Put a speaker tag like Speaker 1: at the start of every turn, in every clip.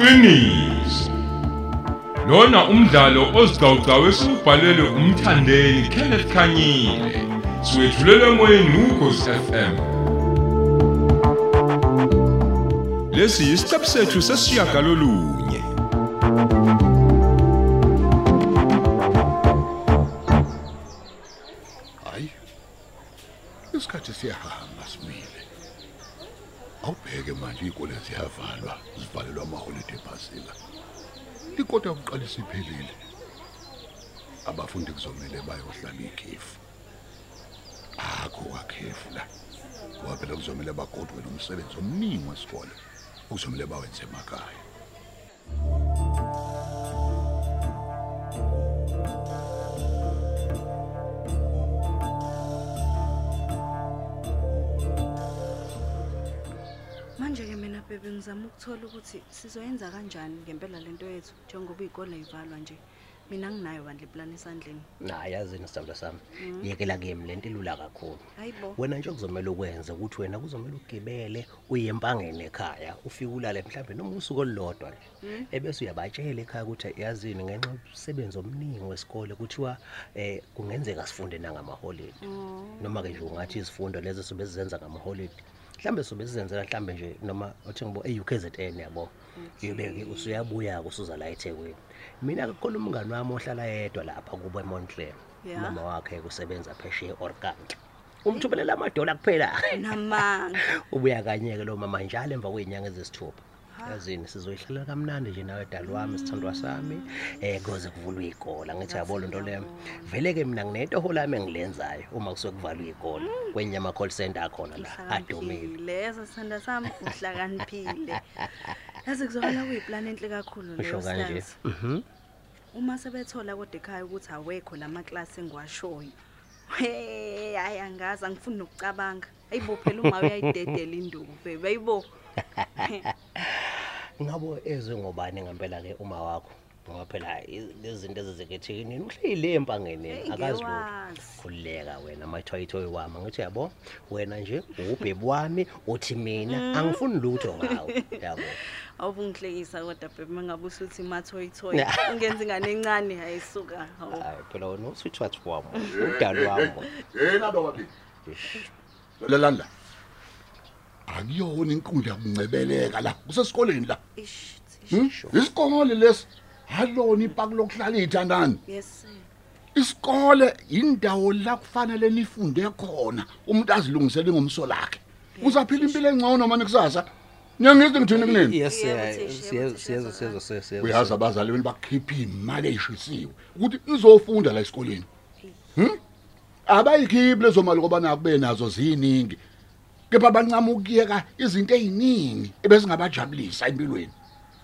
Speaker 1: iqiniso lona umdlalo ozicawucawu esubhalelwe umthandeni Kenneth Khanyile. Siwethulelwe emoyeni ukhosi FM lesi isiqebu sethu sesiyagalolunye.
Speaker 2: Hayi isikhathi siyahamba. simile awubheke manje izikole ziyavalwa zivalelwa amaholiday phasika ikota yokuqala isiphelile abafundi kuzomele bayohlala ikhefu. Akho kwakhefu la. Ngoba phela kuzomele bagodwe nomsebenzi omningi wesikole kuzomele bawenze emakhaya.
Speaker 3: Manje ke mina bebe ngizama ukuthola ukuthi sizoyenza kanjani ngempela lento yethu njengoba izikole zivalwa nje. Mina nginayo bandle plan esandleni.
Speaker 4: Nayi yazini sithandwa sami? Yekela kimi lento ilula kakhulu.
Speaker 3: Hayibo
Speaker 4: wena nje kuzomela ukwenza ukuthi wena kuzomela ugibele uye empangeni ekhaya ufike ulale mhlambe noma usuku olulodwa nje. Ebese uyabatshela ekhaya ukuthi yazini ngenxa yomsebenzi omningi wesikole kuthiwa eh kungenzeka sifunde nangamaholide noma ke nje ungathi izifundo lezi sobe sizenza ngamaholide mhlambe sobe sizenzela mhlambe nje noma uthi ngibo e-UKZN yabo. Yebeke usuyabuya usuza la eThekwini. Mina ke khona umngani wami ohlala yedwa lapha kubo eMontclair
Speaker 3: Ya.
Speaker 4: mama wakhe kusebenza phesheya eOrkant. Umthubelela amadola kuphela.
Speaker 3: Namanga.
Speaker 4: Ubuya kanye-ke lo mama njalo emva kwey'nyanga ezisithupha yazini sizoyihlalela kamnandi nje nawe dali wami sithandwa sami. Um koze kuvulwe iy'kola ngithi yabona into leyo. Vele-ke mina nginento lami engilenzayo uma kusuke kuvalwe iy'kola. Kwenye ama-call center akhona la adumile
Speaker 3: uhlakaniphile yeso sithanda sami uhlakaniphile. Yazi kuzokala kuyiplani enhle kakhulu leyo
Speaker 4: usho kanje?
Speaker 3: Silazi.
Speaker 4: Mhm.
Speaker 3: uma sebethola kodwa ekhaya ukuthi awekho lamaklasi engiwashoyo. He hayi angazi angifuni nokucabanga. Ayibo phela uma uyayidedela induku bebe ayibo
Speaker 4: ngabo ezwe ngobani ngempela-ke uma wakho ngoba phela i- lezi zinto ezizekethekini uhleyile empangeni
Speaker 3: Hey,
Speaker 4: akazi lutho
Speaker 3: ngiyawazi.
Speaker 4: khululeka wena mathoyithoyi wami ngithi yabo wena nje ubhebi wami uthi mina angifuni lutho ngawe yabo
Speaker 3: awubungihlekisa kodwa bebe mangabe usuthi mathoyithoyi ungenza ingane encane hayisuka hawu
Speaker 4: hayi phela wena uswithwathi wami udali wami
Speaker 2: yena bababi lalela akuyona inkundla yokuncebeleka la kusesikoleni la.
Speaker 3: Ish
Speaker 2: Hmm? isikole lesi halona ipaki lokuhlala iy'thandani
Speaker 3: yes sir.
Speaker 2: isikole indawo la kufanele nifunde khona umuntu azilungisele ngomso lakhe uzaphila impilo engcono manje kusasa? Ngiyangithi ngithini kunini
Speaker 4: yes
Speaker 3: Yebo,
Speaker 4: eh,
Speaker 3: Tish, yebo,
Speaker 4: siyazi
Speaker 3: Tish,
Speaker 4: siyazi
Speaker 3: yazwakala.
Speaker 4: siyazi siyazi
Speaker 2: uyazi abazali beni bakhipha imali eyishisiwe ukuthi izofunda la esikoleni. Hm abayikhiphi lezo mali ngoba nakube nazo ziningi. Kepha bancama ukuyeka izinto eziningi ebesingabajabulisa empilweni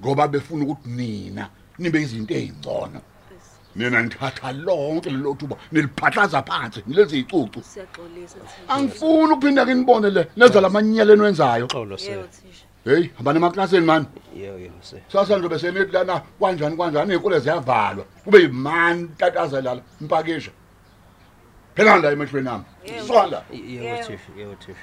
Speaker 2: ngoba befuna ukuthi nina nibe izinto ezingcono nina nithatha lonke lelo thuba niliphatlaza phansi nilezi icucu
Speaker 3: siyaxolisa Tish.
Speaker 2: angifuni ukuphinda kinibone le nenza lamanyala enwenzayo
Speaker 4: xolo
Speaker 3: yebo
Speaker 4: se
Speaker 3: Tish.
Speaker 2: hey hambani emaklasini mani
Speaker 4: yebo yebo se
Speaker 2: sasa nje bese nithi lana kanjani kanjani izikole ziyavalwa. Kube yimani tataza lala impakisha phela la emehlweni nami
Speaker 3: Yebo.
Speaker 2: swala
Speaker 4: yebo
Speaker 3: Yebo.
Speaker 4: thish yebo thish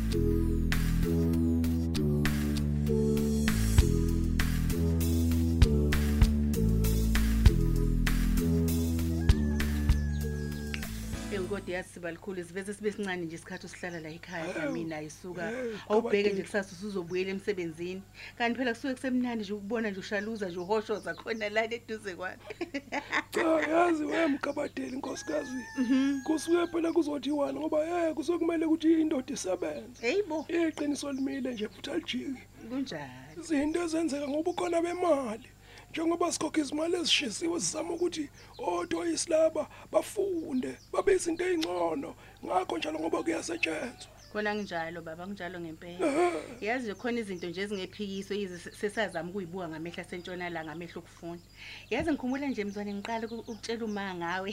Speaker 5: kodwa yazi siba likhulu sivese sibe sincane nje isikhathi usihlala la ekhaya kamina ayisuka awubheke nje kusasa usuzobuyela emsebenzini. Kanti phela kusuke kusemnandi nje ukubona nje ushaluza nje uhoshoza khona lana eduze kwakhe.
Speaker 6: Cha yazi wemgabadeli nkosikazi. Kusuke phela kuzothiwana ngoba eh kusuke kumele ukuthi indoda isebenze.
Speaker 5: Heyibo
Speaker 6: iqiniso limile nje futhi alijiki.
Speaker 5: Kunjani?
Speaker 6: Izinto ezenzeka ngoba ukhona bemali. Njengoba sikhokha izimali ezishisiwe sizama ukuthi odwa isilaba bafunde babe izinto ezingcono ngakho njalo ngoba kuyasetshenzwa.
Speaker 5: Khona kunjalo baba kunjalo ngempela. Yazi nje khona izinto nje ezingephikiso yize sesazama ukuyibuka ngamehla sentshonalanga amehlo okufunda. Yazi ngikhumbula nje mzwane ngiqala uku- ukutshela uma ngawe.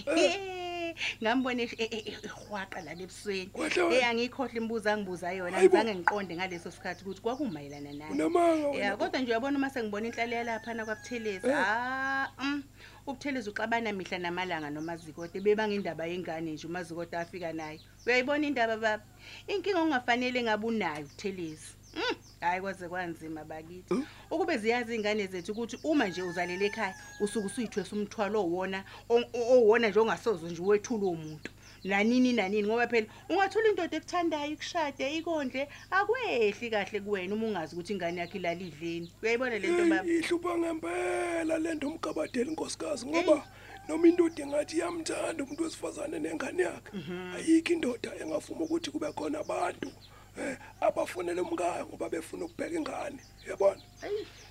Speaker 5: Ngambona esh- e- e- ehwaqa la ebusweni.
Speaker 6: Kwahle wena.
Speaker 5: eh angikhohle imibuzo angibuza yona
Speaker 6: Hayibo.
Speaker 5: ngizange ngiqonde ngaleso sikhathi ukuthi kwakumayelana naye
Speaker 6: unamanga
Speaker 5: ya
Speaker 6: wena
Speaker 5: kodwa nje uyabona uma sengibona inhlalo yalaphana kwabuthelezi ah mm, ubuthelezi uxabana mihla namalanga nomazikode bebanga indaba yengane nje umazikode afika naye. Uyayibona indaba baba inkinga ongafanele ngabe unayo ubuthelezi Mm, hayi kwaze kwanzima bakithi. Ukube ziyazi ingane zethu ukuthi uma nje uzalele ekhaya usuke usuyithwesa umthwalo owona o- o- owona nje ongasoze nje wethula umuntu. Nanini nanini ngoba phela ungathola indoda ekuthandayo ikushade ikondle akwehli kahle kuwena uma ungazi ukuthi ingane yakhe ilala idleni uyayibona lento baba?
Speaker 6: Hey, ihlupha ngempela lento umgabadeli inkosikazi ngoba noma indoda engathi iyamthanda umuntu wesifazane nengane yakhe ayikho indoda engavuma ukuthi kube khona abantu. eh abafonela umkaya ngoba befuna ukubheka ingane yabona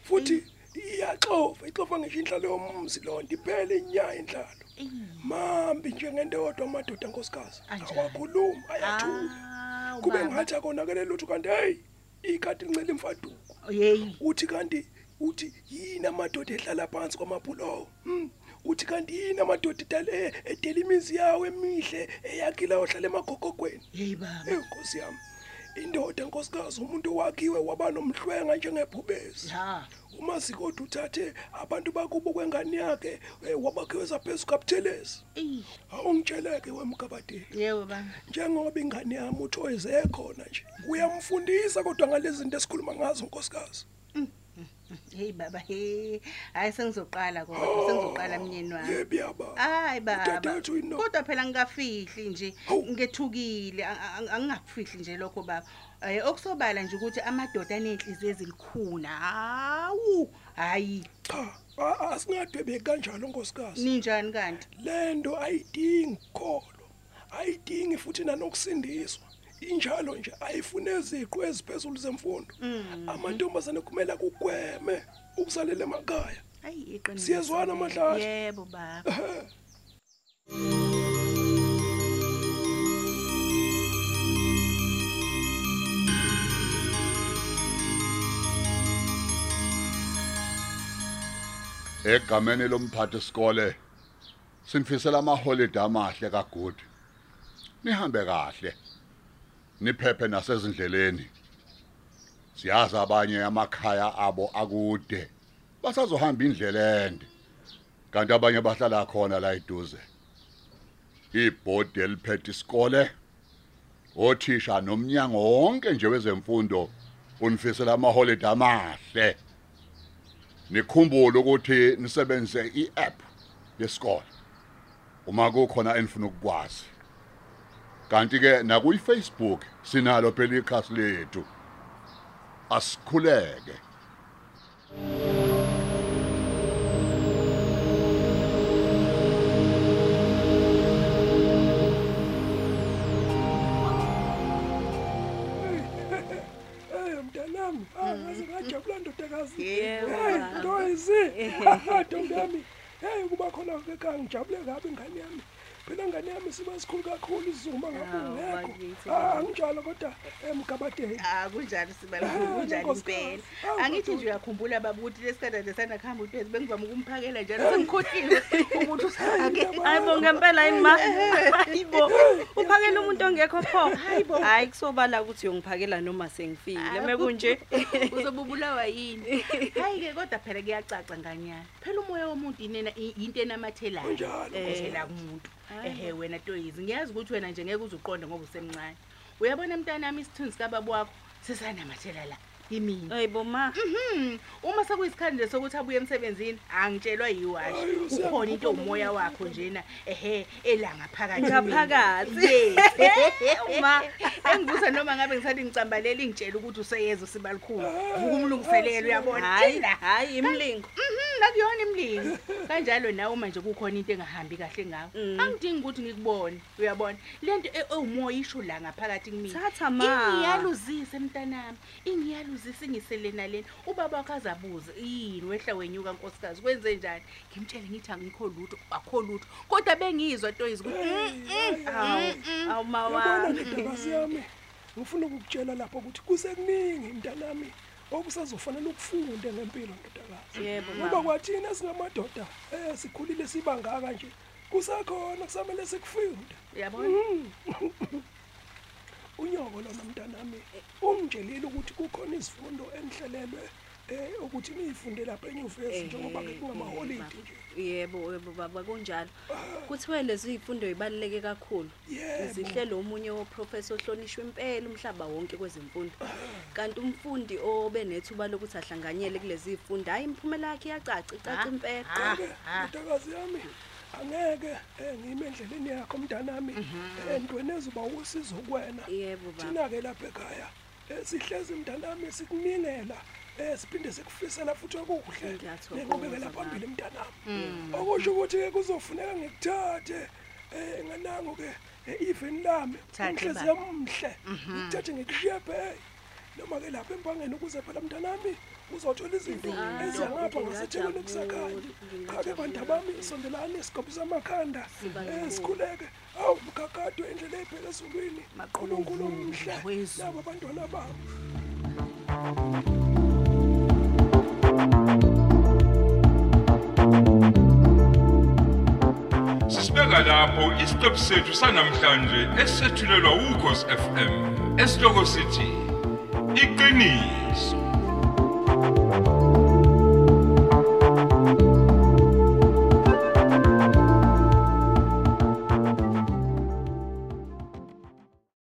Speaker 6: futhi iyaxova ixova ngisho inhlalo yomzi lonto iphele inyaya inhlalo mambi njengendodwa amadoda nkosikazi
Speaker 5: Anjani?
Speaker 6: awakhuluma ayathula.
Speaker 5: Ah,
Speaker 6: kube
Speaker 5: ubaba.
Speaker 6: ngathi akonakele lutho kanti hey ikati lincela imfaduko.
Speaker 5: Yeyi.
Speaker 6: Uthi kanti uthi yini amadoda ehlala phansi kwamabhulowo hmm? uthi kanti yini amadoda edale edela imizi yawo emihle eyakhila ohlala emakokogweni
Speaker 5: yeyi baba.
Speaker 6: Eyi nkosi yami. Indoda nkosikazi umuntu wakhiwe waba nomhlwenga njengebhubezi
Speaker 5: ha
Speaker 6: uma sikodwa uthathe abantu bakubo kwengane yakhe eh, wabakhiweza phezu kabuthelezi
Speaker 5: eyi.
Speaker 6: Awungitsheleke wemgabadeli
Speaker 5: yebo baba.
Speaker 6: Njengoba ingane yami uthoyize ekhona nje uyamfundisa kodwa ngalezi zinto esikhuluma ngazo nkosikazi.
Speaker 5: Hey baba hey. Hayi sengizoqala kodwa sengizoqala mnyeni wami.
Speaker 6: yebi yaba.
Speaker 5: Hayi baba.
Speaker 6: Udadewethu yini no?
Speaker 5: kodwa phela ngingafihli nje
Speaker 6: Hawu.
Speaker 5: ngethukile. A- a- angingakufihli nje lokho baba. Eh okusobala nje ukuthi amadoda anenhliziyo ezilikhuna hawu. Hayi.
Speaker 6: Cha a- asingadwebe kanjalo nkosikazi?
Speaker 5: Ninjani kanti?
Speaker 6: Lento ayidingi kholo. Ayidingi futhi nanokusindiswa. Injalo nje ayifune iziqu eziphezulu zemfundo. Amantombazane kumele kugweme ukusalela emakhaya.
Speaker 5: Hayi iqiniso.
Speaker 6: Siyezwana, Mahlathe?
Speaker 5: yebo baba.
Speaker 2: Egameni lomphathi isikole sinifisela amaholide amahle kaGood nihambe kahle. Niphephe nasezindleleni. Siyazi abanye amakhaya abo akude. Basazohamba indlela ende. Kanti abanye bahlala khona la eduze. Ibhodi eliphethe isikole othisha nomnyango wonke nje wezemfundo unifisela amaholide amahle. Nikhumbule ukuthi nisebenzise i-app yesikole. Uma kukhona enifuna ukukwazi. Kanti ke nakuyi-Facebook sinalo phela ikhasi lethu asikhuleke
Speaker 6: mntanami, angaze ngajabula ndodakazi. Ntoyizi. Ntombi yami. Hey kuba khona ekhaya ngijabule kabi ingane yami. Phela ingane yami siba sikhulu kakhulu isizuma ngabe
Speaker 5: Hawu,
Speaker 6: ungekho.
Speaker 5: bakithi,
Speaker 6: Ah ngijalo kodwa emgabadeni.
Speaker 5: Ah kunjani sibalukulu
Speaker 6: Ah,
Speaker 5: kunjani
Speaker 6: nkosikazi.
Speaker 5: impela?
Speaker 6: Hawu,
Speaker 5: angithi nje uyakhumbula baba ukuthi lesikade nje sana kuhamba uThezi bengivama ukumphakela njalo sengikhohliwe ukuthi usake.
Speaker 3: hayibo ngempela yini ma? Hayibo uphakela umuntu ongekho pho? Hayibo hayi kusobala ukuthi uyongiphakela noma sengifile. Mekunje
Speaker 5: uzobubulawa yini? Hayi ke kodwa phela kuyacaca nganyana phela umoya womuntu inena i- into enamathelayo
Speaker 6: Kunjalo,
Speaker 5: ehela kumuntu. Ehe wena toyizi ngiyazi ukuthi wena nje ngeke uzuqonde ngoba usemncane. Uyabona mntanami isithunzi kababa wakho sesanamathela la imini
Speaker 3: hayibo ma
Speaker 5: Mhm. Uma sekuyisikhathi nje sokuthi abuye emsebenzini, angitshelwa yiwashi. Ukhona into umoya wakho njena, ehe, elanga phakathi.
Speaker 3: Ngaphakathi.
Speaker 5: Uma engibuza noma ngabe ngisathi ngicambalela ingitshela ukuthi useyeza usibalikhulu. Vuka umlungiselelo uyabona.
Speaker 3: hayi
Speaker 5: Ila.
Speaker 3: hayi imlingo
Speaker 5: Mhm, nakuyona imlingo. Kanjalo nawe manje kukhona into engahambi kahle ngawe.
Speaker 3: Mm.
Speaker 5: Angidingi ukuthi ngikubone, uyabona. Lento e- ewumoya isho la ngaphakathi kimi.
Speaker 3: Thatha, ma.
Speaker 5: Ingiyaluzise mntanami. Ingiyaluzise ingisele nalena. Ubaba wakhe azabuza, yini wehla wenyuka nkosikazi kwenze njani? Ngimtshele ngithi angikho lutho, akho lutho. Kodwa bengizwa toyizi ukuthi mm, mm,
Speaker 3: awu
Speaker 5: mm, mm.
Speaker 3: awu ma
Speaker 6: Yabona
Speaker 3: wami
Speaker 6: ndodakazi yami. Ngifuna ukukutshela lapho ukuthi kusekuningi mntanami okusazofanele ukufunde ngempilo ndodakazi.
Speaker 3: yebo
Speaker 6: Ngoba
Speaker 3: mama
Speaker 6: kwathina singamadoda eh sikhulile sibangaka nje kusakhona kusamele sikufunde.
Speaker 5: Uyabona?
Speaker 6: Unyoko lona mntanami. Ungitshelile ukuthi kukhona izifundo enhlelelwe eh ukuthi niyifunde lapha enyuvesi njengoba ke kungamaholide nje.
Speaker 3: yebo yebo baba kunjalo. Kuthiwe lezi zifundo zibaluleke kakhulu.
Speaker 6: Yebo.
Speaker 3: zihlelo omunye woprofessor ohlonishwa impela umhlaba wonke kwezemfundo. Kanti umfundi obe nethuba lokuthi ahlanganyele kulezi zifundo hayi imiphumela yakhe iyacaca icaca impela.
Speaker 6: ke ndakazi yami. Angeke eh, ngime endleleni yakho mntanami entweni ezoba usizo kuwena.
Speaker 3: Yebo baba.
Speaker 6: Thina ke lapha ekhaya eh, sihlezi mntanami sikuningela eh siphinde sikufisela futhi okuhle.
Speaker 3: Ngiyathokoza,
Speaker 6: nenqubekela
Speaker 3: baba.
Speaker 6: phambili mntanami okusho ukuthi ke kuzofuneka ngikuthathe eh nganango ke eh, even lami.
Speaker 5: Thathe,
Speaker 6: umhlezi
Speaker 5: baba.
Speaker 6: yamhle ngikuthathe ngikushiye phay noma ke lapha empangeni ukuze phela mntanami uzothola izinto
Speaker 3: Izinto,
Speaker 6: eziyangapha ngasethekwini kusakhanya
Speaker 3: ngingajabula,
Speaker 6: kake bantu bami sondelani sigobisa amakhanda
Speaker 3: Sibaliwe.
Speaker 6: eh sikhuleke awu mkakadwe indlela ebheke ezulwini uNkulunkulu omhle
Speaker 5: wezulu.
Speaker 6: laba abantwana babo
Speaker 1: Sisibeka lapho isiqephu sethu sanamhlanje esethulelwa ukhosi FM. Esihloko sithi iqiniso